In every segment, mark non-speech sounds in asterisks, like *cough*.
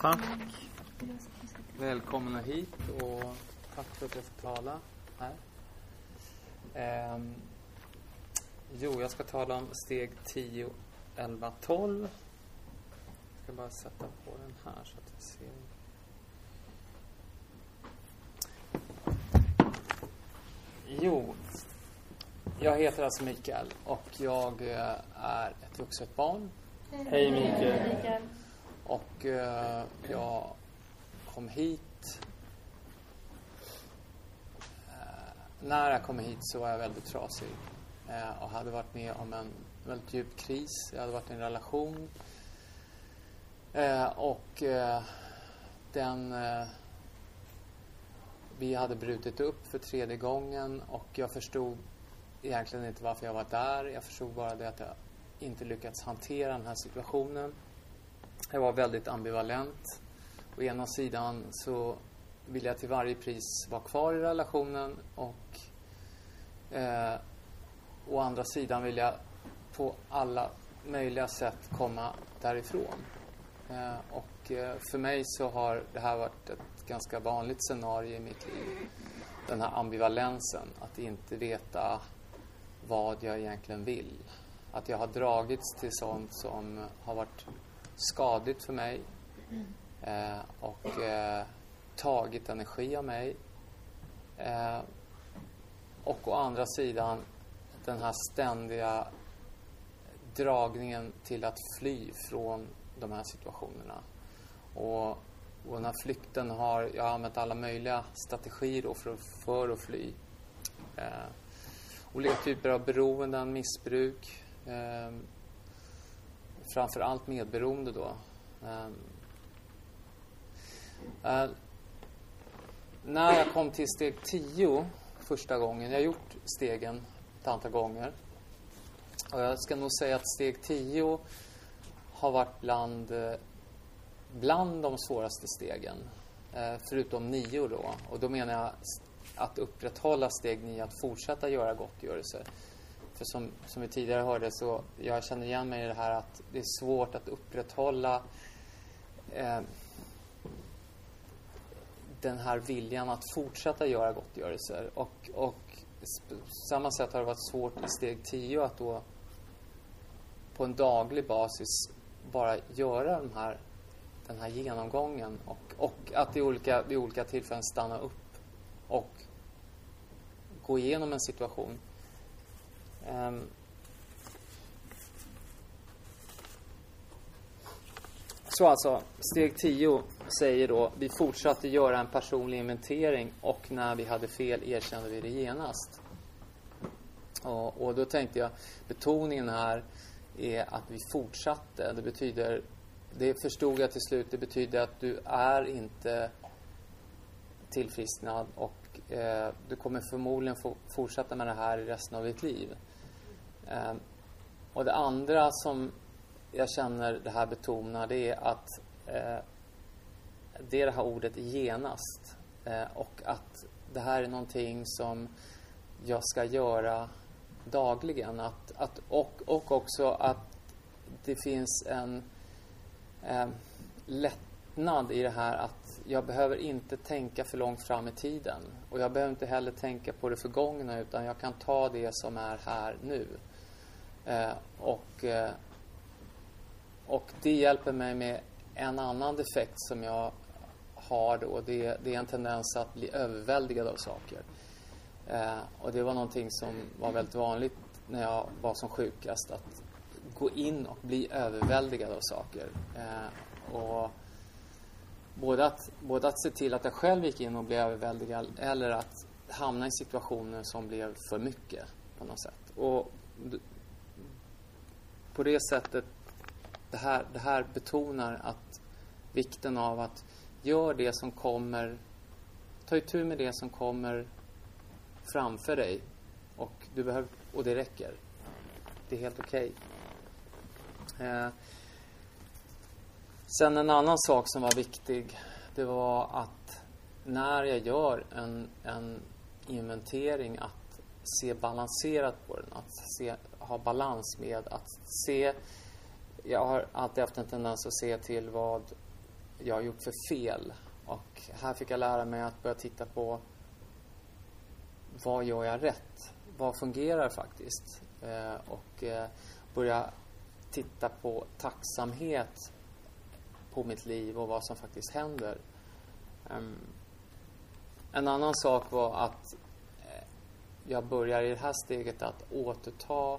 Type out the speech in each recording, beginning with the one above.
Tack. Välkomna hit och tack för att jag får tala här. Ehm, jo, jag ska tala om steg 10, 11, 12. Jag ska bara sätta på den här så att vi ser. Jo, jag heter alltså Mikael och jag eh, är ett vuxet barn. Hej Mikael. Och eh, jag kom hit. Eh, när jag kom hit så var jag väldigt trasig. Eh, och hade varit med om en väldigt djup kris. Jag hade varit i en relation. Eh, och eh, den... Eh, vi hade brutit upp för tredje gången och jag förstod egentligen inte varför jag var där. Jag förstod bara det att jag inte lyckats hantera den här situationen. Jag var väldigt ambivalent. Å ena sidan så ville jag till varje pris vara kvar i relationen och eh, å andra sidan vill jag på alla möjliga sätt komma därifrån. Eh, och eh, för mig så har det här varit ett ganska vanligt scenario i mitt liv. Den här ambivalensen, att inte veta vad jag egentligen vill. Att jag har dragits till sånt som har varit skadligt för mig eh, och eh, tagit energi av mig. Eh, och å andra sidan den här ständiga dragningen till att fly från de här situationerna. Och, och den här flykten har jag har använt alla möjliga strategier då för, för att fly. Eh, olika typer av beroenden, missbruk. Eh, Framför allt medberoende då. Uh, när jag kom till steg 10 första gången, jag har gjort stegen ett antal gånger. Och jag ska nog säga att steg 10 har varit bland, eh, bland de svåraste stegen. Uh, förutom 9 då. Och då menar jag att upprätthålla steg 9, att fortsätta göra gottgörelse. För som, som vi tidigare hörde så jag känner igen mig i det här att det är svårt att upprätthålla eh, den här viljan att fortsätta göra gottgörelser. Och, och på samma sätt har det varit svårt i steg 10 att då på en daglig basis bara göra de här, den här genomgången och, och att i olika, vid olika tillfällen stanna upp och gå igenom en situation Um, så alltså, steg 10 säger då, vi fortsatte göra en personlig inventering och när vi hade fel erkände vi det genast. Och, och då tänkte jag, betoningen här är att vi fortsatte. Det betyder, det förstod jag till slut, det betyder att du är inte tillfrisknad och eh, du kommer förmodligen få fortsätta med det här i resten av ditt liv. Eh, och det andra som jag känner det här betonar det är att eh, det är det här ordet genast. Eh, och att det här är någonting som jag ska göra dagligen. Att, att, och, och också att det finns en eh, lättnad i det här att jag behöver inte tänka för långt fram i tiden. Och jag behöver inte heller tänka på det förgångna utan jag kan ta det som är här nu. Eh, och, eh, och det hjälper mig med en annan defekt som jag har då. Det, det är en tendens att bli överväldigad av saker. Eh, och det var någonting som var väldigt vanligt när jag var som sjukast. Att gå in och bli överväldigad av saker. Eh, och både att, både att se till att jag själv gick in och blev överväldigad eller att hamna i situationer som blev för mycket på något sätt. Och på det sättet, det här, det här betonar att vikten av att gör det som kommer, ta itu med det som kommer framför dig och, du behöver, och det räcker. Det är helt okej. Okay. Eh, sen en annan sak som var viktig, det var att när jag gör en, en inventering att se balanserat på den. Att se ha balans med att se... Jag har alltid haft en tendens att se till vad jag har gjort för fel. Och här fick jag lära mig att börja titta på vad gör jag rätt? Vad fungerar faktiskt? Eh, och eh, börja titta på tacksamhet på mitt liv och vad som faktiskt händer. Um, en annan sak var att eh, jag börjar i det här steget att återta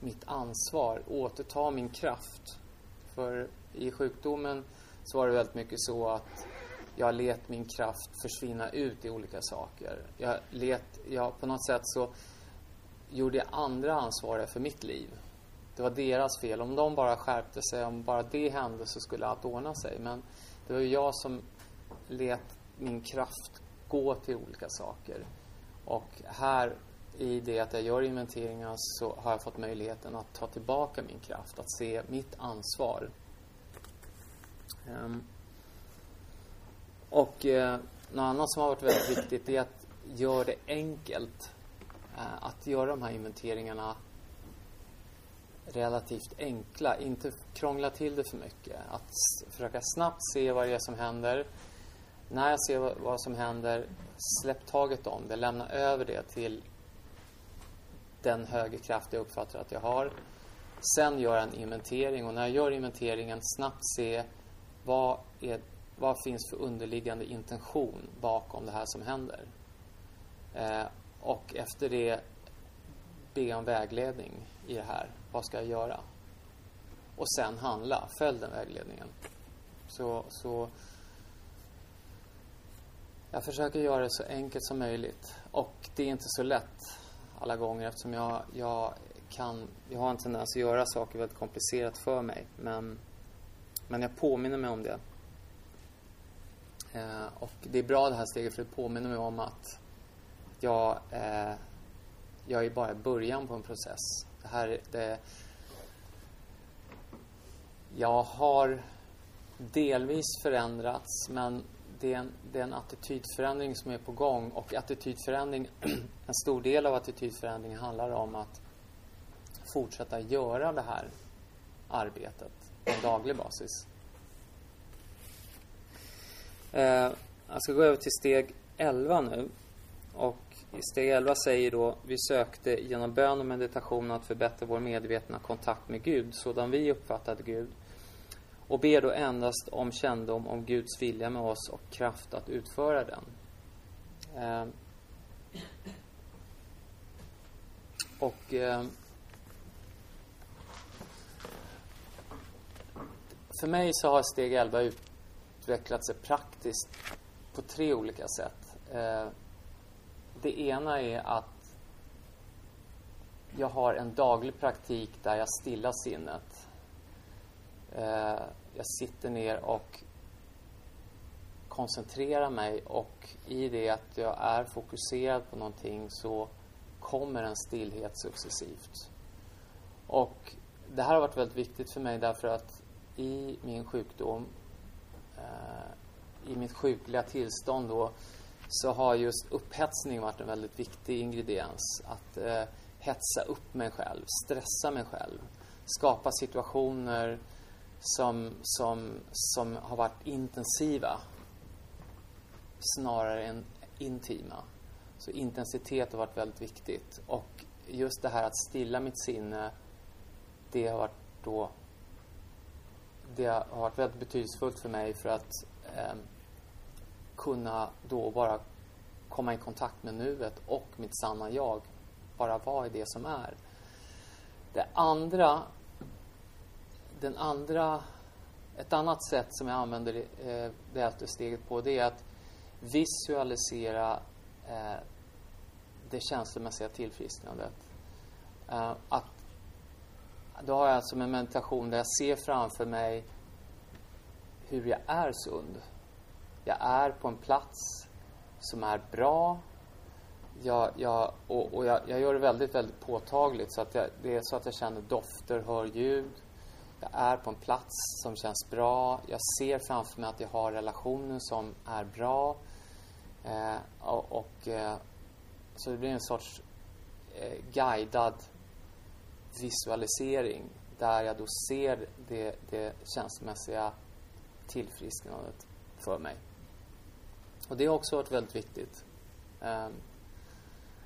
mitt ansvar, återta min kraft. För i sjukdomen så var det väldigt mycket så att jag let min kraft försvinna ut i olika saker. Jag let, jag, på något sätt så gjorde jag andra ansvariga för mitt liv. Det var deras fel. Om de bara skärpte sig, om bara det hände så skulle allt ordna sig. Men det var ju jag som let min kraft gå till olika saker. Och här i det att jag gör inventeringar så har jag fått möjligheten att ta tillbaka min kraft, att se mitt ansvar. Um, och eh, något annat som har varit väldigt viktigt är att göra det enkelt. Eh, att göra de här inventeringarna relativt enkla. Inte krångla till det för mycket. Att försöka snabbt se vad det är som händer. När jag ser vad som händer, släpp taget om det. Lämna över det till den högre kraft jag uppfattar att jag har. Sen gör jag en inventering och när jag gör inventeringen snabbt se vad, är, vad finns för underliggande intention bakom det här som händer. Eh, och efter det be om vägledning i det här. Vad ska jag göra? Och sen handla. Följ den vägledningen. Så, så jag försöker göra det så enkelt som möjligt. Och det är inte så lätt alla gånger eftersom jag, jag kan, jag har en tendens att göra saker väldigt komplicerat för mig. Men, men jag påminner mig om det. Eh, och det är bra det här steget för det påminner mig om att jag, eh, jag är bara i början på en process. Det här, det, jag har delvis förändrats men det är, en, det är en attitydförändring som är på gång och attitydförändring, *clears throat* en stor del av attitydförändringen handlar om att fortsätta göra det här arbetet på en daglig basis. Eh, jag ska gå över till steg 11 nu. Och i steg 11 säger då Vi sökte genom bön och meditation att förbättra vår medvetna kontakt med Gud sådan vi uppfattade Gud och ber då endast om kännedom om Guds vilja med oss och kraft att utföra den. Eh, och eh, för mig så har steg 11 utvecklat sig praktiskt på tre olika sätt. Eh, det ena är att jag har en daglig praktik där jag stillar sinnet. Eh, jag sitter ner och koncentrerar mig och i det att jag är fokuserad på någonting så kommer en stillhet successivt. Och det här har varit väldigt viktigt för mig därför att i min sjukdom, eh, i mitt sjukliga tillstånd då, så har just upphetsning varit en väldigt viktig ingrediens. Att eh, hetsa upp mig själv, stressa mig själv, skapa situationer som, som, som har varit intensiva snarare än intima. Så intensitet har varit väldigt viktigt. Och just det här att stilla mitt sinne, det har varit då det har varit väldigt betydelsefullt för mig för att eh, kunna då bara komma i kontakt med nuet och mitt sanna jag. Bara vara i det som är. Det andra, den andra, ett annat sätt som jag använder eh, det elfte steget på det är att visualisera eh, det känslomässiga tillfrisknandet. Eh, att, då har jag alltså en meditation där jag ser framför mig hur jag är sund jag är på en plats som är bra. Jag, jag, och, och jag, jag, gör det väldigt, väldigt påtagligt. Så att jag, det är så att jag känner dofter, hör ljud. Jag är på en plats som känns bra. Jag ser framför mig att jag har relationer som är bra. Eh, och, och eh, Så det blir en sorts eh, guidad visualisering där jag då ser det, det känslomässiga tillfrisknandet för mig. Och det har också varit väldigt viktigt. Um,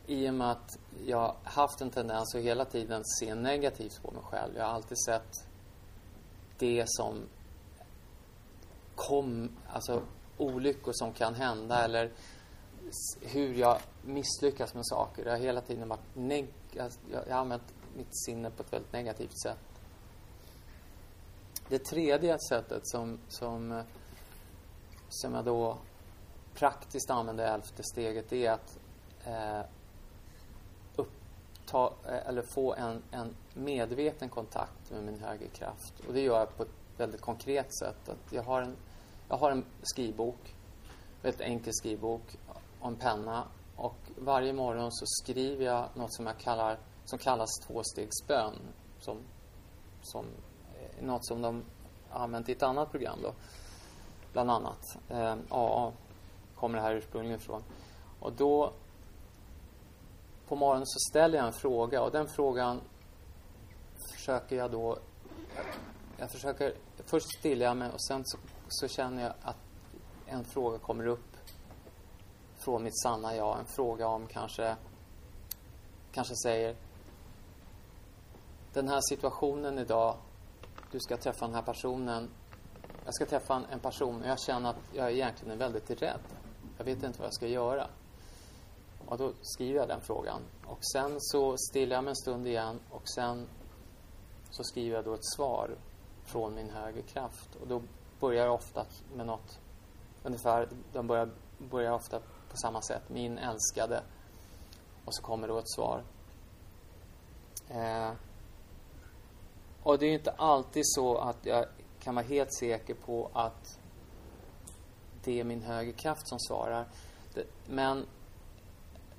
I och med att jag haft en tendens att hela tiden se negativt på mig själv. Jag har alltid sett det som kom, alltså olyckor som kan hända eller hur jag misslyckas med saker. Jag har hela tiden varit neg jag, jag har använt mitt sinne på ett väldigt negativt sätt. Det tredje sättet som, som, som jag då praktiskt använder elfte steget är att eh, ta, eh, eller få en, en medveten kontakt med min högre kraft. Och det gör jag på ett väldigt konkret sätt. Att jag, har en, jag har en skrivbok, väldigt enkel skrivbok och en penna. Och varje morgon så skriver jag något som jag kallar som kallas tvåstegsbön. Som, som eh, något som de använt i ett annat program då. Bland annat. Eh, AA kommer det här ursprungligen ifrån. Och då på morgonen så ställer jag en fråga och den frågan försöker jag då jag försöker först stilla jag mig och sen så, så, känner jag att en fråga kommer upp från mitt sanna jag. En fråga om kanske kanske säger den här situationen idag du ska träffa den här personen jag ska träffa en person och jag känner att jag egentligen är väldigt rädd. Jag vet inte vad jag ska göra. Och då skriver jag den frågan. Och sen så stillar jag mig en stund igen och sen så skriver jag då ett svar från min högre kraft. Och då börjar jag ofta med något ungefär, de börjar, börjar ofta på samma sätt. Min älskade. Och så kommer då ett svar. Eh, och det är inte alltid så att jag kan vara helt säker på att det är min högre kraft som svarar. Men,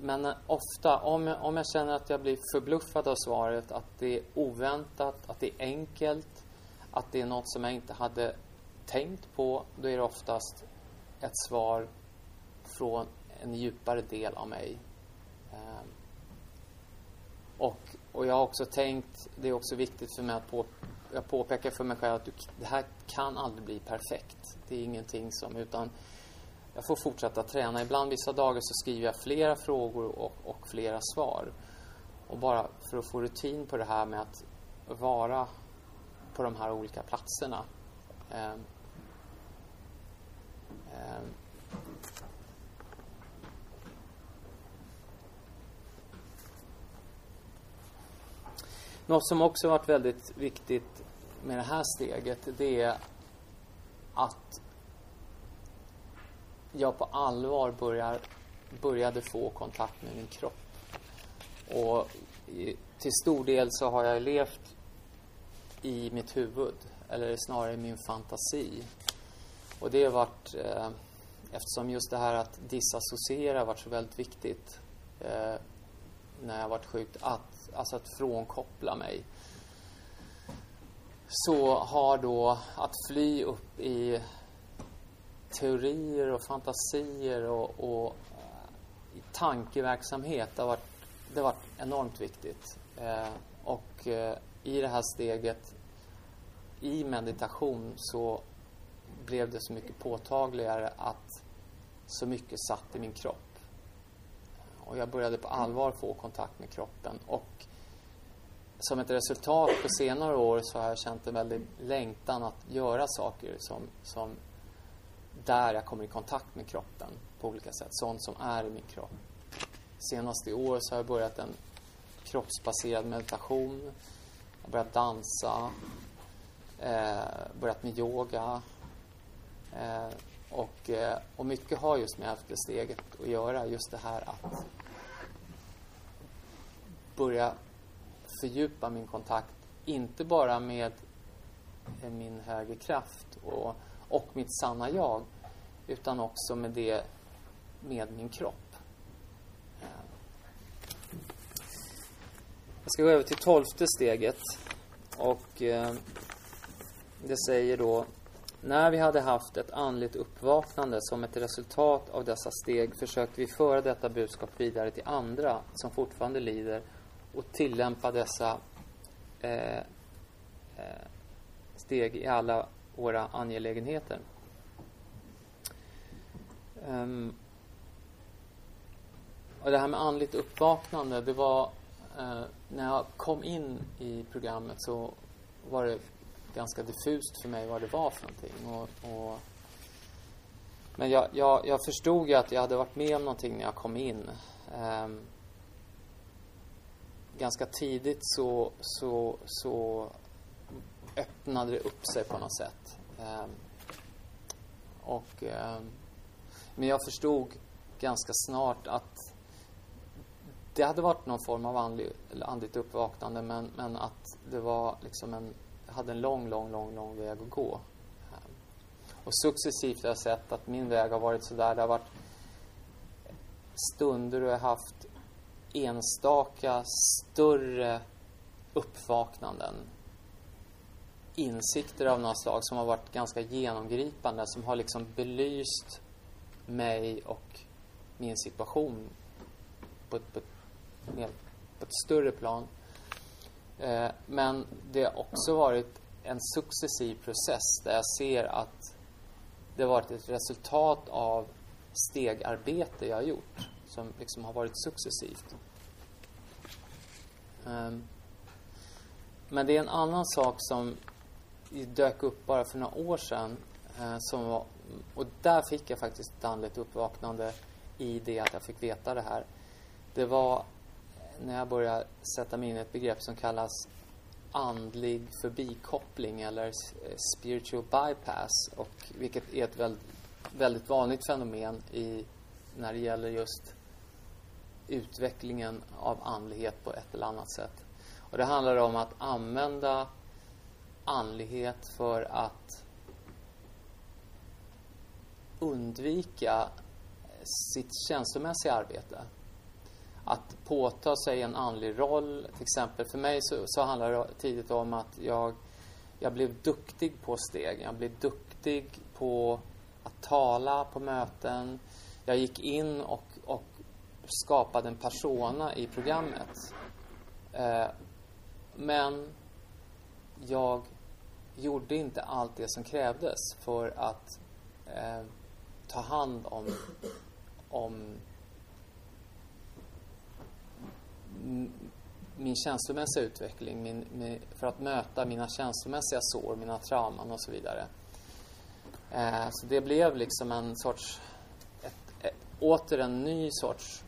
men ofta, om jag, om jag känner att jag blir förbluffad av svaret, att det är oväntat, att det är enkelt, att det är något som jag inte hade tänkt på, då är det oftast ett svar från en djupare del av mig. Ehm, och, och jag har också tänkt, det är också viktigt för mig att på, jag påpekar för mig själv att du, det här kan aldrig bli perfekt. Det är ingenting som, utan jag får fortsätta träna. Ibland vissa dagar så skriver jag flera frågor och, och flera svar. Och bara för att få rutin på det här med att vara på de här olika platserna. Eh, eh, Något som också varit väldigt viktigt med det här steget det är att jag på allvar börjar, började få kontakt med min kropp. Och till stor del så har jag levt i mitt huvud, eller snarare i min fantasi. Och det har varit, eh, eftersom just det här att disassociera har varit så väldigt viktigt eh, när jag varit sjuk, att, alltså att frånkoppla mig. Så har då att fly upp i teorier och fantasier och, och eh, tankeverksamhet det har varit, det har varit enormt viktigt. Eh, och eh, i det här steget i meditation så blev det så mycket påtagligare att så mycket satt i min kropp. Och jag började på allvar få kontakt med kroppen. Och som ett resultat på senare år så har jag känt en väldig längtan att göra saker som, som där jag kommer i kontakt med kroppen på olika sätt. Sånt som är i min kropp. Senast i år så har jag börjat en kroppsbaserad meditation. Jag har börjat dansa. Eh, börjat med yoga. Eh, och, eh, och mycket har just med elfte steget att göra. Just det här att börja fördjupa min kontakt. Inte bara med min högre kraft och, och mitt sanna jag. Utan också med det med min kropp. Eh, jag ska gå över till tolfte steget. Och eh, det säger då när vi hade haft ett andligt uppvaknande som ett resultat av dessa steg försökte vi föra detta budskap vidare till andra som fortfarande lider och tillämpa dessa eh, eh, steg i alla våra angelägenheter. Um, och det här med andligt uppvaknande, det var uh, när jag kom in i programmet så var det ganska diffust för mig vad det var för någonting. Och, och men jag, jag, jag, förstod ju att jag hade varit med om någonting när jag kom in. Um, ganska tidigt så, så, så öppnade det upp sig på något sätt. Eh, och, eh, men jag förstod ganska snart att det hade varit någon form av andlig, andligt uppvaknande men, men att det var liksom en, hade en lång, lång, lång, lång väg att gå. Ehm, och successivt har jag sett att min väg har varit sådär. Det har varit stunder då jag haft enstaka större uppvaknanden. Insikter av något slag som har varit ganska genomgripande. Som har liksom belyst mig och min situation på ett, på ett, på ett större plan. Eh, men det har också varit en successiv process där jag ser att det har varit ett resultat av stegarbete jag har gjort som liksom har varit successivt. Ehm, men det är en annan sak som dök upp bara för några år sedan. Eh, som var, och där fick jag faktiskt ett andligt uppvaknande i det att jag fick veta det här. Det var när jag började sätta mig in i ett begrepp som kallas andlig förbikoppling eller eh, spiritual bypass och vilket är ett väldigt, väldigt vanligt fenomen i, när det gäller just utvecklingen av andlighet på ett eller annat sätt. Och det handlar om att använda andlighet för att undvika sitt känslomässiga arbete att påta sig en andlig roll. Till exempel för mig så, så handlar det tidigt om att jag, jag blev duktig på steg. Jag blev duktig på att tala på möten. Jag gick in och, och skapade en persona i programmet. Eh, men jag gjorde inte allt det som krävdes för att eh, ta hand om, om min känslomässiga utveckling, min, min, för att möta mina känslomässiga sår, mina trauman och så vidare. Eh, så det blev liksom en sorts, ett, ett, åter en ny sorts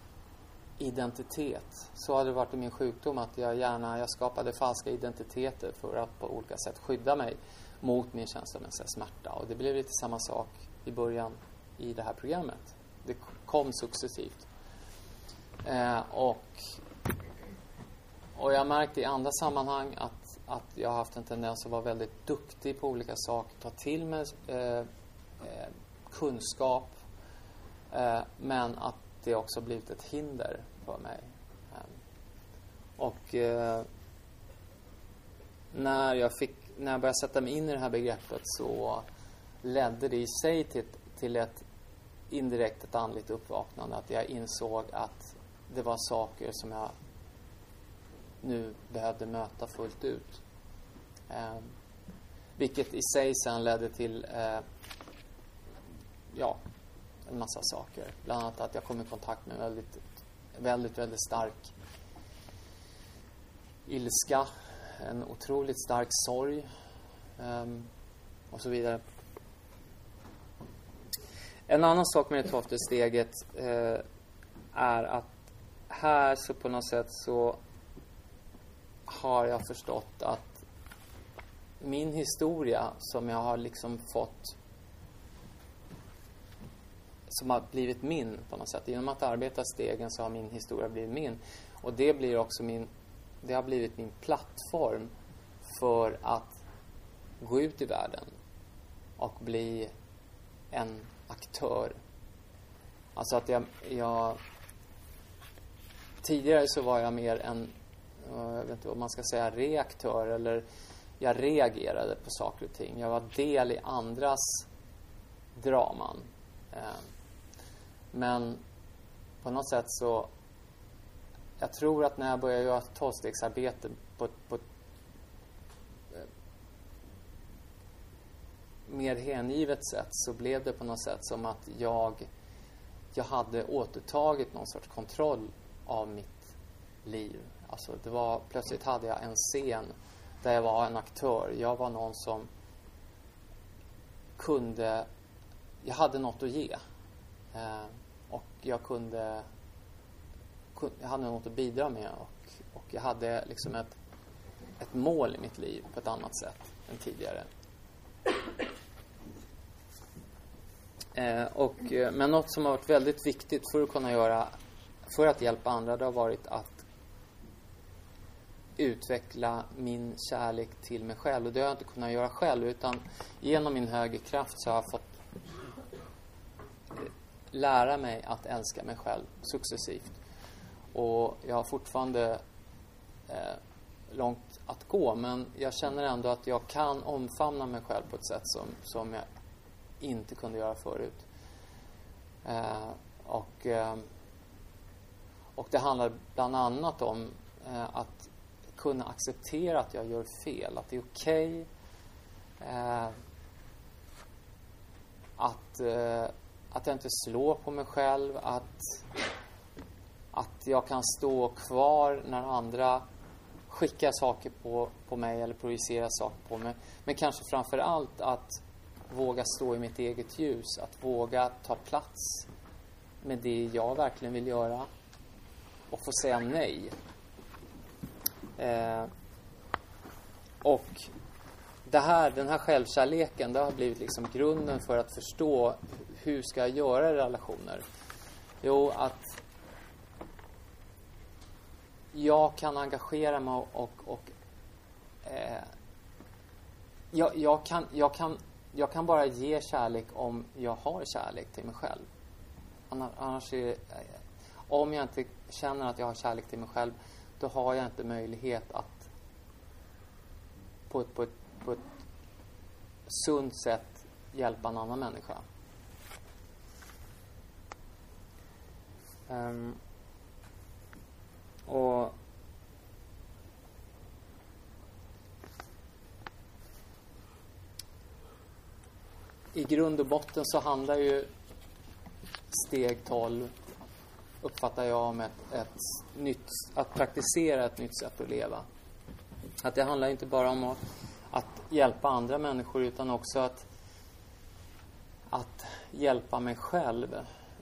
identitet. Så hade det varit i min sjukdom att jag gärna, jag skapade falska identiteter för att på olika sätt skydda mig mot min känslomässiga smärta. Och det blev lite samma sak i början i det här programmet. Det kom successivt. Eh, och och jag har märkt i andra sammanhang att, att jag har haft en tendens att vara väldigt duktig på olika saker. Ta till mig eh, eh, kunskap. Eh, men att det också blivit ett hinder för mig. Ehm, och eh, när jag fick, när jag började sätta mig in i det här begreppet så ledde det i sig till, till ett indirekt ett andligt uppvaknande. Att jag insåg att det var saker som jag nu behövde möta fullt ut. Eh, vilket i sig sen ledde till eh, ja, en massa saker. Bland annat att jag kom i kontakt med väldigt, väldigt, väldigt stark ilska, en otroligt stark sorg um, och så vidare. En annan sak med det tolfte steget eh, är att här så på något sätt så har jag förstått att min historia som jag har liksom fått som har blivit min på något sätt. Genom att arbeta stegen så har min historia blivit min. Och det blir också min, det har blivit min plattform för att gå ut i världen och bli en aktör. Alltså att jag, jag tidigare så var jag mer en jag vet inte vad man ska säga, reaktör eller jag reagerade på saker och ting. Jag var del i andras draman. Ehm, men på något sätt så jag tror att när jag började göra tolvstegsarbete på, på, eh, mer hängivet sätt så blev det på något sätt som att jag, jag hade återtagit någon sorts kontroll av mitt liv. Alltså det var, plötsligt hade jag en scen där jag var en aktör. Jag var någon som kunde, jag hade något att ge. Eh, och jag kunde, jag hade något att bidra med och, och jag hade liksom ett, ett mål i mitt liv på ett annat sätt än tidigare. Eh, och, eh, men något som har varit väldigt viktigt för att kunna göra, för att hjälpa andra, det har varit att utveckla min kärlek till mig själv. Och det har jag inte kunnat göra själv utan genom min högre kraft så har jag fått lära mig att älska mig själv successivt. Och jag har fortfarande eh, långt att gå men jag känner ändå att jag kan omfamna mig själv på ett sätt som, som jag inte kunde göra förut. Eh, och, eh, och det handlar bland annat om eh, att kunna acceptera att jag gör fel, att det är okej okay, eh, att, eh, att jag inte slår på mig själv, att, att jag kan stå kvar när andra skickar saker på, på mig eller projicerar saker på mig. Men kanske framför allt att våga stå i mitt eget ljus, att våga ta plats med det jag verkligen vill göra och få säga nej Eh, och det här, den här självkärleken, det har blivit liksom grunden för att förstå hur ska jag göra i relationer? Jo, att jag kan engagera mig och, och, och eh, jag, jag, kan, jag, kan, jag kan bara ge kärlek om jag har kärlek till mig själv. Annars är, det... om jag inte känner att jag har kärlek till mig själv då har jag inte möjlighet att på ett, på ett, på ett sunt sätt hjälpa en annan människa. Um, och i grund och botten så handlar ju steg 12 uppfattar jag om ett, ett nytt, att praktisera ett nytt sätt att leva. Att det handlar inte bara om att, att hjälpa andra människor utan också att, att hjälpa mig själv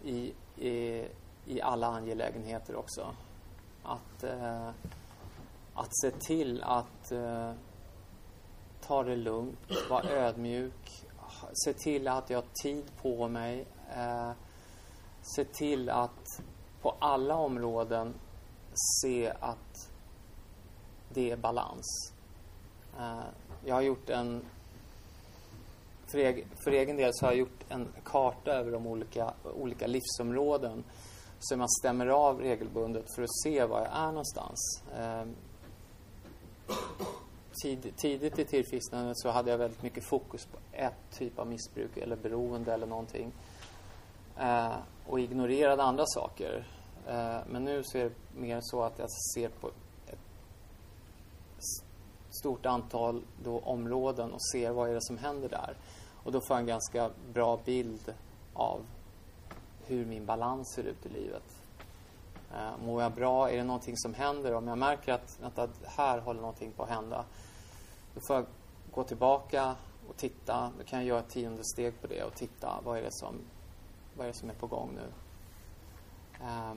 i, i, i alla angelägenheter också. Att, eh, att se till att eh, ta det lugnt, vara ödmjuk, se till att jag har tid på mig, eh, se till att på alla områden se att det är balans. Eh, jag har gjort en för egen, för egen del så har jag gjort en karta över de olika, olika livsområden som jag stämmer av regelbundet för att se var jag är någonstans. Ehm, tid, tidigt i tillfrisknandet så hade jag väldigt mycket fokus på ett typ av missbruk eller beroende eller någonting. Eh, och ignorerade andra saker. Eh, men nu så är det mer så att jag ser på stort antal då områden och ser vad är det som händer där. Och då får jag en ganska bra bild av hur min balans ser ut i livet. Eh, mår jag bra? Är det någonting som händer? Om jag märker att, att här håller någonting på att hända. Då får jag gå tillbaka och titta. Då kan jag göra ett tionde steg på det och titta. Vad är det som, vad är, det som är på gång nu? Eh,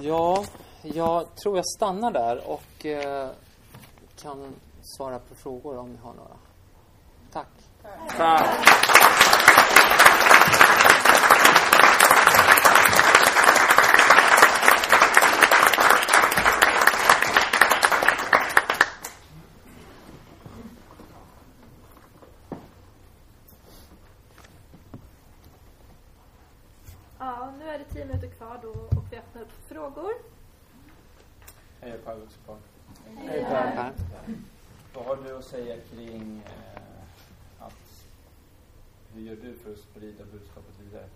ja, jag tror jag stannar där och eh, kan svara på frågor om ni har några. Tack. Tack. Tack. Hej Per Hej Per. Vad har du att säga kring eh, att hur gör du för att sprida budskapet vidare?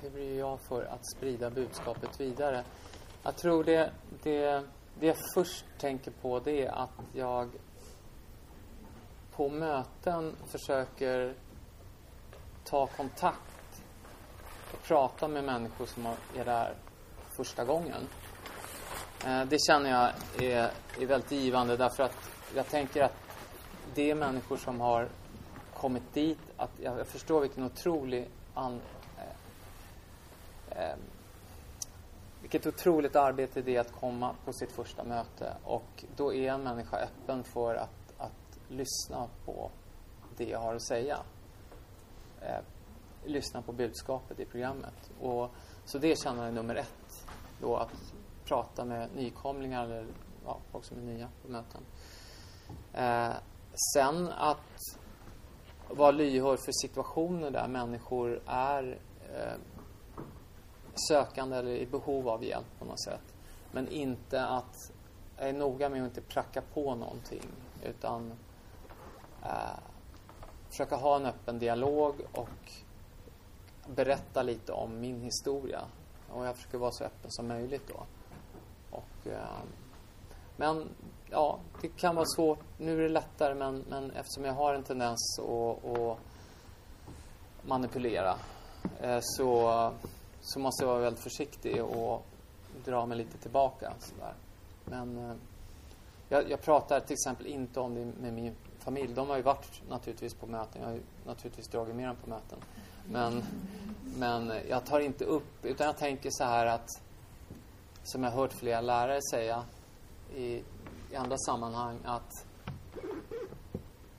hur gör jag för att sprida budskapet vidare? Jag tror det, det, det jag först tänker på det är att jag på möten försöker ta kontakt och prata med människor som är där första gången. Eh, det känner jag är, är väldigt givande därför att jag tänker att det är människor som har kommit dit. Att jag förstår vilken otrolig an, eh, eh, vilket otroligt arbete det är att komma på sitt första möte. Och då är en människa öppen för att, att lyssna på det jag har att säga. Eh, lyssna på budskapet i programmet. Och, så det känner jag är nummer ett. Då att prata med nykomlingar eller ja, folk som är nya på möten. Eh, sen att vara lyhörd för situationer där människor är eh, sökande eller i behov av hjälp på något sätt. Men inte att jag är noga med att inte pracka på någonting utan eh, försöka ha en öppen dialog och berätta lite om min historia. Och jag försöker vara så öppen som möjligt då. Och, eh, men ja, det kan vara svårt. Nu är det lättare men, men eftersom jag har en tendens att, att manipulera eh, så, så måste jag vara väldigt försiktig och dra mig lite tillbaka. Sådär. Men eh, jag, jag, pratar till exempel inte om det med min familj. De har ju varit naturligtvis på möten. Jag har ju naturligtvis dragit med dem på möten. Men, men jag tar inte upp, utan jag tänker så här att som jag har hört flera lärare säga i, i andra sammanhang att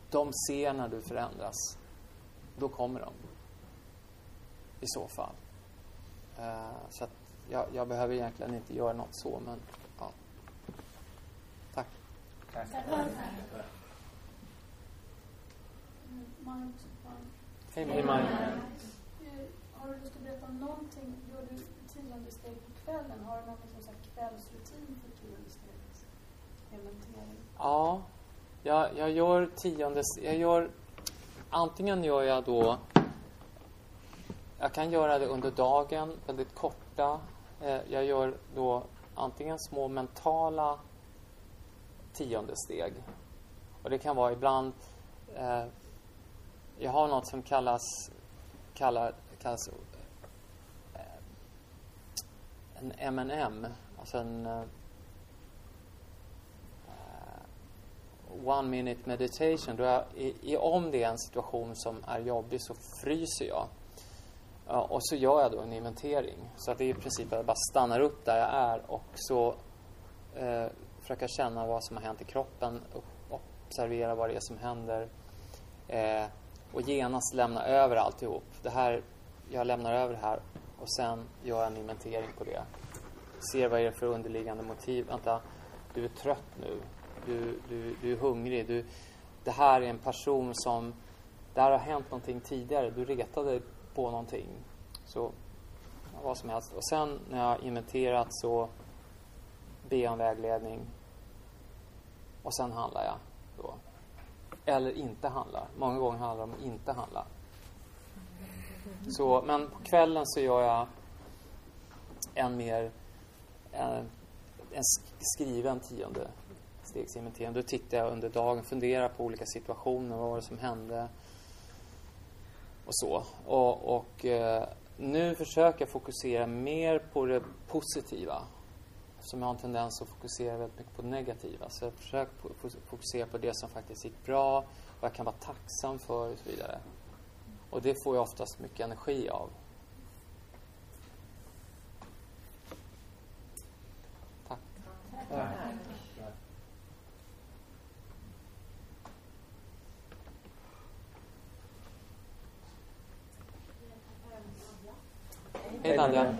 de ser när du förändras. Då kommer de. I så fall. Uh, så att jag, jag, behöver egentligen inte göra något så, men ja. Tack. Tack. Hej Maj. Har du lust att berätta om någonting? Gör du tionde steg på kvällen? Har du någon liksom kvällsrutin för tionde implementering? Ja, jag, jag gör tionde Jag gör... Antingen gör jag då... Jag kan göra det under dagen, väldigt korta. Eh, jag gör då antingen små mentala tionde steg. Och det kan vara ibland... Eh, jag har något som kallas, kallar, kallas eh, en M&M, alltså en uh, one minute meditation. Då jag, i, i, om det är en situation som är jobbig så fryser jag. Uh, och så gör jag då en inventering. Så att det är i princip att jag bara stannar upp där jag är och så uh, försöka känna vad som har hänt i kroppen. Observera vad det är som händer. Uh, och genast lämna över alltihop. Det här, jag lämnar över det här och sen gör jag en inventering på det. Ser vad är det för underliggande motiv. Vänta, du är trött nu. Du, du, du är hungrig. Du, det här är en person som... Det här har hänt någonting tidigare. Du retade på någonting. Så, vad som helst. Och sen när jag har inventerat så ber jag om vägledning. Och sen handlar jag då eller inte handlar. Många gånger handlar det om att inte handla. Så, men på kvällen så gör jag en mer eh, en, en skriven tionde stegsinventering. Då tittar jag under dagen, funderar på olika situationer, vad var det som hände och så. Och, och eh, nu försöker jag fokusera mer på det positiva som jag har en tendens att fokusera väldigt mycket på det negativa. Så jag försöker fokusera på det som faktiskt gick bra, vad jag kan vara tacksam för och så vidare. Och det får jag oftast mycket energi av. Tack. Tack. Hej Nadja.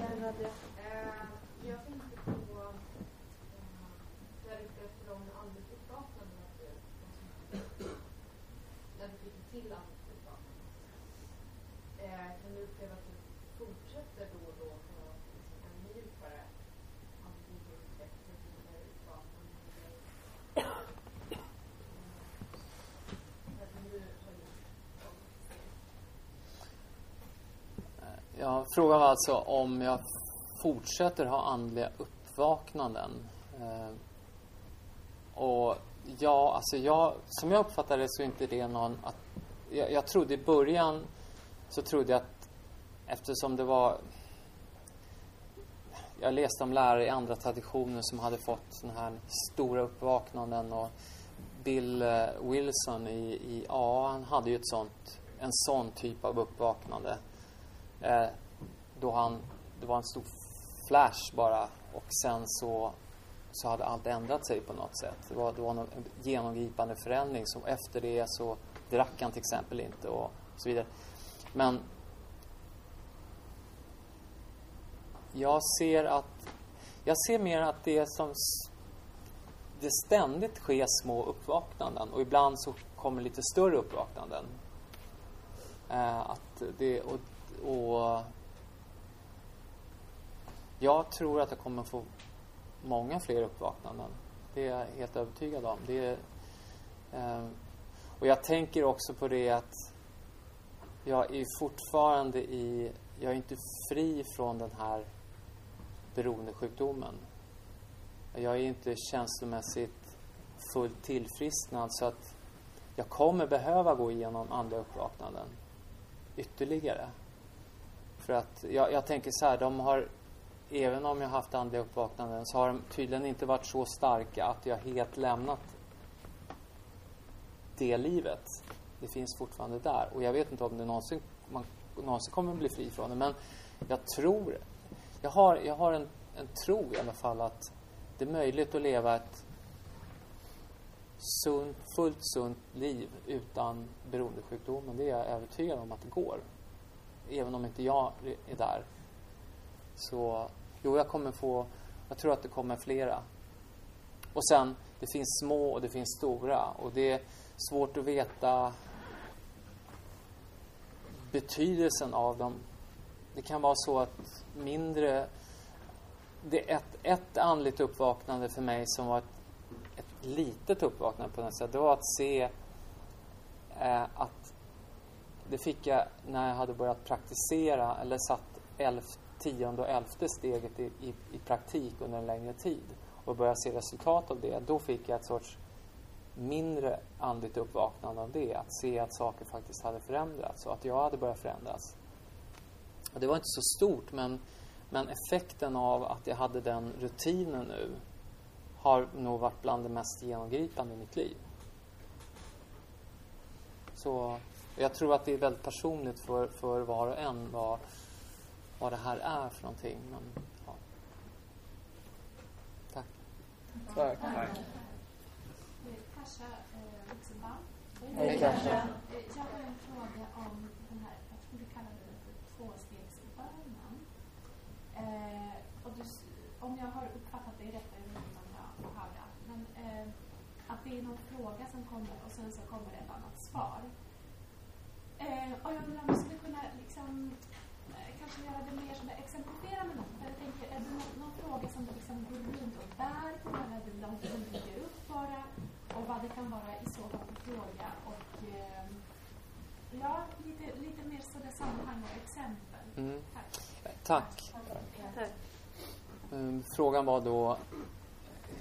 Ja, frågan var alltså om jag fortsätter ha andliga uppvaknanden. Eh, och ja, alltså jag, som jag uppfattar det så är inte det någon... Att, jag, jag trodde i början så trodde jag att eftersom det var... Jag läste om lärare i andra traditioner som hade fått den här stora uppvaknanden och Bill eh, Wilson i, i AA, han hade ju ett sånt, en sån typ av uppvaknande. Eh, då han, det var en stor flash bara och sen så, så hade allt ändrat sig på något sätt. Det var, det var en genomgripande förändring. Så efter det så drack han till exempel inte och så vidare. Men jag ser att jag ser mer att det som det ständigt sker små uppvaknanden och ibland så kommer lite större uppvaknanden. Eh, att det, och, och jag tror att jag kommer få många fler uppvaknanden. Det är jag helt övertygad om. Det är, eh, och jag tänker också på det att jag är fortfarande i... Jag är inte fri från den här beroendesjukdomen. Jag är inte känslomässigt fullt tillfrisknad så att jag kommer behöva gå igenom andra uppvaknanden ytterligare. För att jag, jag tänker så här, de har även om jag haft andliga uppvaknanden så har de tydligen inte varit så starka att jag helt lämnat det livet. Det finns fortfarande där. Och jag vet inte om det någonsin, man någonsin kommer att bli fri från det. Men jag tror, jag har, jag har en, en tro i alla fall att det är möjligt att leva ett sunt, fullt sunt liv utan beroendesjukdomen. Det är jag övertygad om att det går. Även om inte jag är där. Så jo, jag kommer få, jag tror att det kommer flera. Och sen, det finns små och det finns stora. Och det är svårt att veta betydelsen av dem. Det kan vara så att mindre det är ett, ett andligt uppvaknande för mig som var ett, ett litet uppvaknande på något sätt. Det var att se eh, att det fick jag när jag hade börjat praktisera eller satt elf, tionde och elfte steget i, i, i praktik under en längre tid och började se resultat av det. Då fick jag ett sorts mindre andligt uppvaknande av det. Att se att saker faktiskt hade förändrats och att jag hade börjat förändras. Och det var inte så stort men men effekten av att jag hade den rutinen nu har nog varit bland det mest genomgripande i mitt liv. Så jag tror att det är väldigt personligt för, för var och en vad, vad det här är för någonting. Men, ja. Tack. Tack. Tack. Hej Kasha. Jag har en fråga om den här, jag tror du kallade det för tvåstegsbönen. Eh, och du, om jag har uppfattat det rätt, jag vet inte om jag hörde allt, men eh, att det är någon fråga som kommer och sen så kommer det ett annat svar. Eh, och jag undrar om du skulle kunna liksom, eh, kanske göra det mer som exemplifiera med något. För jag tänker, är det någon, någon fråga som du liksom går runt och bär på eller är det något som dyker upp bara? Och vad det kan vara i så fall för fråga och eh, ja, lite, lite mer sådär sammanhang och exempel. Mm. Tack. Tack. Tack. Um, Frågan var då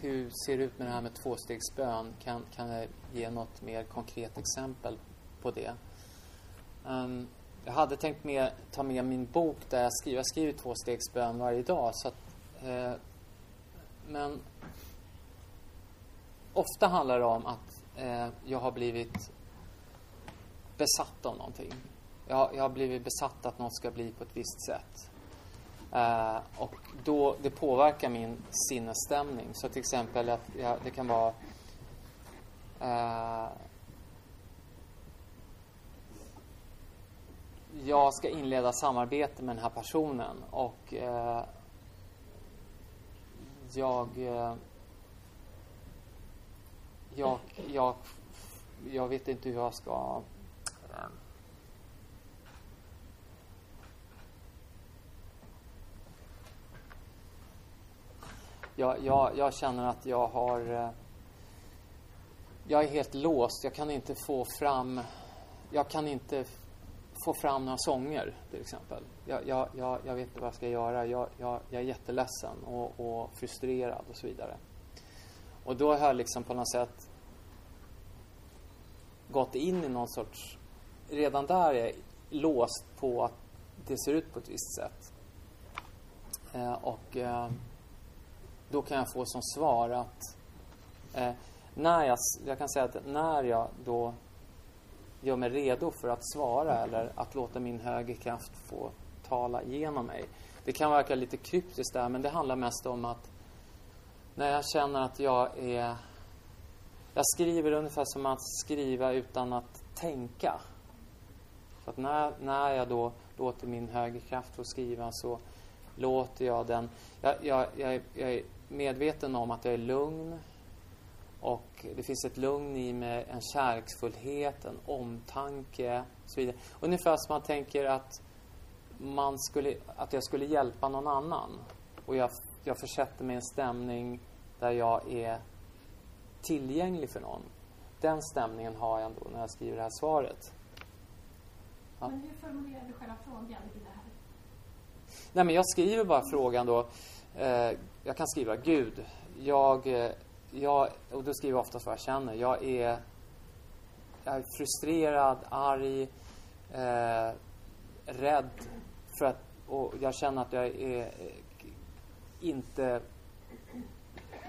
hur ser det ut med det här med tvåstegsbön? Kan, kan jag ge något mer konkret exempel på det? Um, jag hade tänkt med, ta med min bok där jag skriver, jag skriver tvåstegsbön varje dag. Så att, eh, men ofta handlar det om att eh, jag har blivit besatt av någonting. Jag, jag har blivit besatt att något ska bli på ett visst sätt. Eh, och då, det påverkar min sinnesstämning. Så till exempel att jag, det kan vara eh, jag ska inleda samarbete med den här personen och eh, jag, eh, jag, jag, jag vet inte hur jag ska jag, jag, jag känner att jag har eh, jag är helt låst. Jag kan inte få fram jag kan inte få fram några sånger till exempel. Jag, jag, jag, jag vet inte vad jag ska göra. Jag, jag, jag är jätteledsen och, och frustrerad och så vidare. Och då har jag liksom på något sätt gått in i någon sorts... Redan där är jag låst på att det ser ut på ett visst sätt. Eh, och eh, då kan jag få som svar att eh, när jag, jag kan säga att när jag då gör mig redo för att svara eller att låta min högre kraft få tala igenom mig. Det kan verka lite kryptiskt där men det handlar mest om att när jag känner att jag är... Jag skriver ungefär som att skriva utan att tänka. Så att när, när jag då låter min högre kraft få skriva så låter jag den... Jag, jag, jag, jag är medveten om att jag är lugn. Och det finns ett lugn i mig, en kärleksfullhet, en omtanke och så vidare. Ungefär som man tänker att, man skulle, att jag skulle hjälpa någon annan. Och jag, jag försätter mig i en stämning där jag är tillgänglig för någon. Den stämningen har jag ändå när jag skriver det här svaret. Ja. Men hur formulerar du själva frågan i det här? Nej, men jag skriver bara frågan då. Eh, jag kan skriva Gud, jag, eh, jag, och då skriver jag oftast vad jag känner. Jag är, jag är frustrerad, arg, eh, rädd för att, och jag känner att jag är eh, inte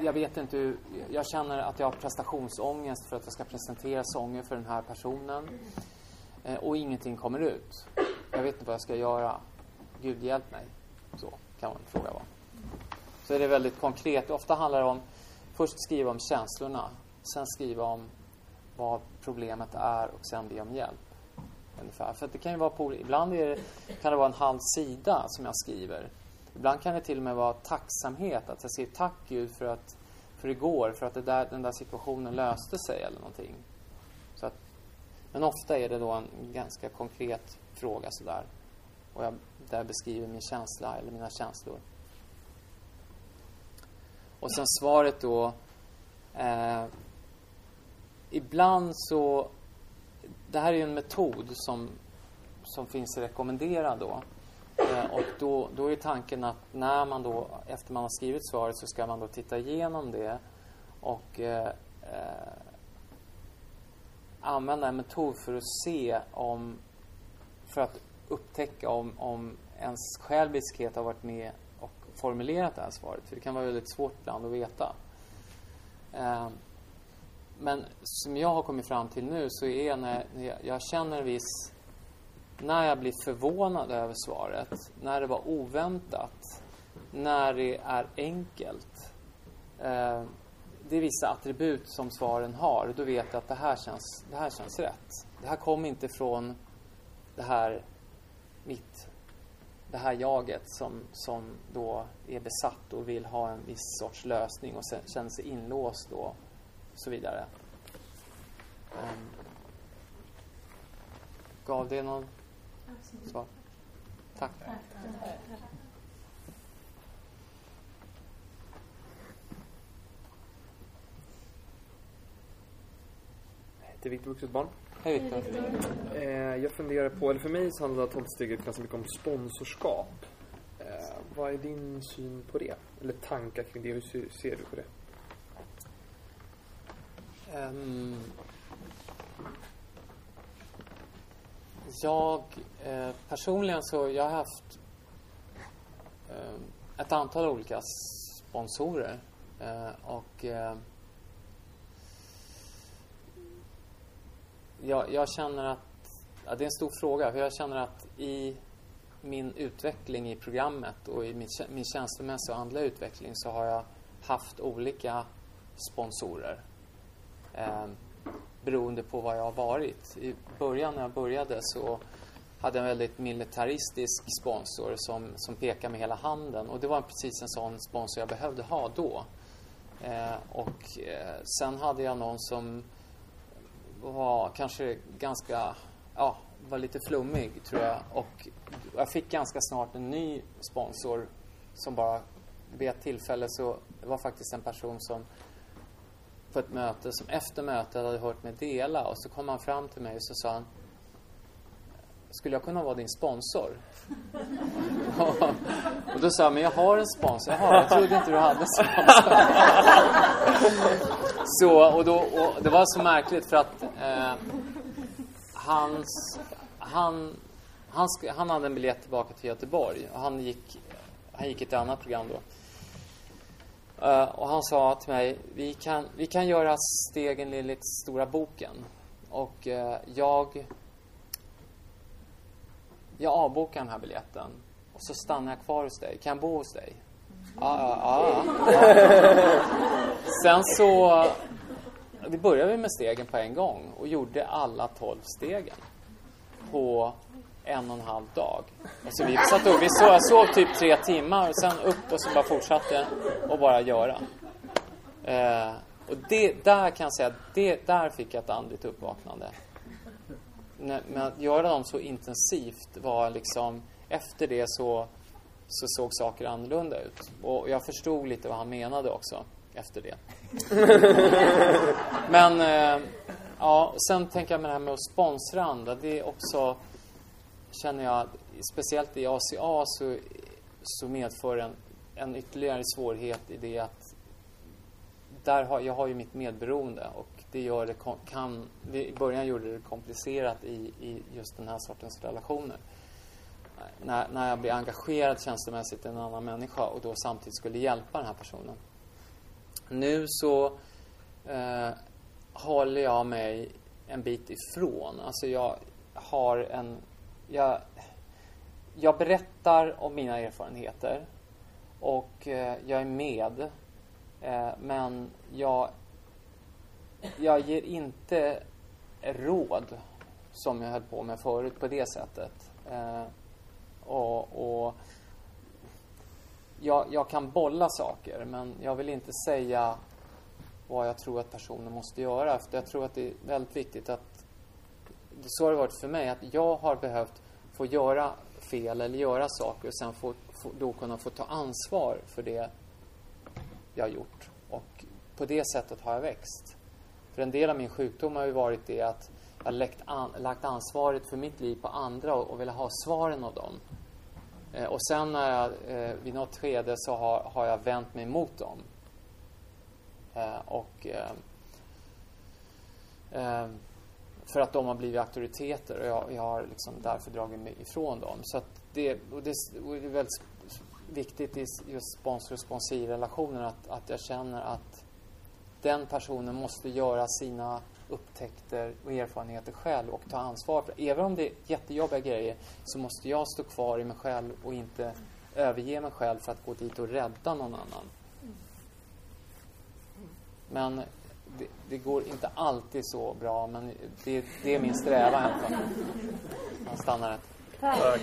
jag vet inte hur, jag känner att jag har prestationsångest för att jag ska presentera sånger för den här personen. Eh, och ingenting kommer ut. Jag vet inte vad jag ska göra. Gud hjälp mig. Så kan man fråga vara. Så är det väldigt konkret. Ofta handlar det om först skriva om känslorna. Sen skriva om vad problemet är och sen be om hjälp. Ungefär. För det kan ju vara på, ibland är det, kan det vara en halv sida som jag skriver. Ibland kan det till och med vara tacksamhet. Att jag säger tack Gud för att för igår, för att det där, den där situationen löste sig eller någonting. Så att, men ofta är det då en ganska konkret fråga sådär. Och jag där beskriver min känsla eller mina känslor. Och sen svaret då. Eh, ibland så... Det här är ju en metod som, som finns rekommenderad då. Eh, och då, då är tanken att när man då, efter man har skrivit svaret så ska man då titta igenom det och eh, eh, använda en metod för att se om, för att upptäcka om, om ens själviskhet har varit med formulerat det här svaret. För det kan vara väldigt svårt ibland att veta. Eh, men som jag har kommit fram till nu så är när jag, jag känner viss när jag blir förvånad över svaret, när det var oväntat, när det är enkelt. Eh, det är vissa attribut som svaren har. Då vet jag att det här känns, det här känns rätt. Det här kommer inte från det här mitt, det här jaget som, som då är besatt och vill ha en viss sorts lösning och sen, känner sig inlåst då och så vidare. Um, gav det någon svar? Tack. Jag heter Viktor Vuxet Barn. Hej Viktor. Eh, jag funderar på, eller för mig så handlar tolvsteget ganska mycket om sponsorskap. Eh, vad är din syn på det? Eller tankar kring det? Hur ser, ser du på det? Um, jag eh, personligen så jag har haft eh, ett antal olika sponsorer eh, och jag, jag, känner att ja, det är en stor fråga för jag känner att i min utveckling i programmet och i min, min känslomässiga och andliga utveckling så har jag haft olika sponsorer. Eh, beroende på vad jag har varit. I början när jag började så hade jag en väldigt militaristisk sponsor som, som pekade med hela handen. Och det var precis en sån sponsor jag behövde ha då. Eh, och eh, sen hade jag någon som var kanske ganska, ja, var lite flummig tror jag. Och jag fick ganska snart en ny sponsor som bara vid ett tillfälle så det var faktiskt en person som på ett möte, som efter mötet hade hört mig dela och så kom han fram till mig och så sa han skulle jag kunna vara din sponsor? och då sa jag, men jag har en sponsor. Jaha, jag trodde inte du hade en sponsor. så, och, då, och det var så märkligt för att eh, hans, han, han, sk- han hade en biljett tillbaka till Göteborg och han gick, han gick ett annat program då. Uh, och han sa till mig, vi kan, vi kan göra stegen i den Stora boken. Och uh, jag, jag avbokar den här biljetten. Och så stannar jag kvar hos dig. Kan jag bo hos dig? Ja, ja, ja. ja. *laughs* Sen så, vi började med stegen på en gång och gjorde alla tolv stegen på en och en halv dag. Alltså vi satt upp, vi sov, jag sov typ tre timmar och sen upp och så bara fortsatte och bara göra. Eh, och det, där kan jag säga, det, där fick jag ett andligt uppvaknande. När- Men att göra dem så intensivt var liksom, efter det så, så såg saker annorlunda ut. Och jag förstod lite vad han menade också efter det. *laughs* Men, eh, ja, sen tänker jag med det här med att sponsra andra, det är också känner jag, speciellt i ACA så, så medför en, en ytterligare svårighet i det att där har, jag har ju mitt medberoende och det gör det kan, i början gjorde det komplicerat i, i just den här sortens relationer. När, när jag blir engagerad känslomässigt i en annan människa och då samtidigt skulle hjälpa den här personen. Nu så eh, håller jag mig en bit ifrån. Alltså jag har en... Jag, jag berättar om mina erfarenheter och eh, jag är med. Eh, men jag, jag ger inte råd som jag höll på med förut på det sättet. Eh, och, och jag, jag kan bolla saker men jag vill inte säga vad jag tror att personen måste göra. För jag tror att det är väldigt viktigt att så har det varit för mig att jag har behövt få göra fel eller göra saker och sen få, få, då kunna få ta ansvar för det jag har gjort. Och på det sättet har jag växt. För en del av min sjukdom har ju varit det att jag har lagt, an, lagt ansvaret för mitt liv på andra och, och velat ha svaren av dem. Eh, och sen när jag, eh, vid något skede så har, har jag vänt mig mot dem. Eh, och eh, eh, för att de har blivit auktoriteter och jag, jag har liksom därför dragit mig ifrån dem. Så att det, och det, och det är väldigt viktigt i just sponsor och sponsorrelationer att, att jag känner att den personen måste göra sina upptäckter och erfarenheter själv och ta ansvar för. Även om det är jättejobbiga grejer så måste jag stå kvar i mig själv och inte överge mig själv för att gå dit och rädda någon annan. Men det, det går inte alltid så bra men det, det är min strävan. Jag stannar här. Tack.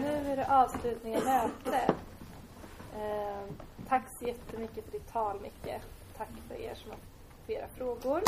Nu är det avslutning av mötet. Eh, tack så jättemycket för ditt tal, Micke tack för er som har flera frågor.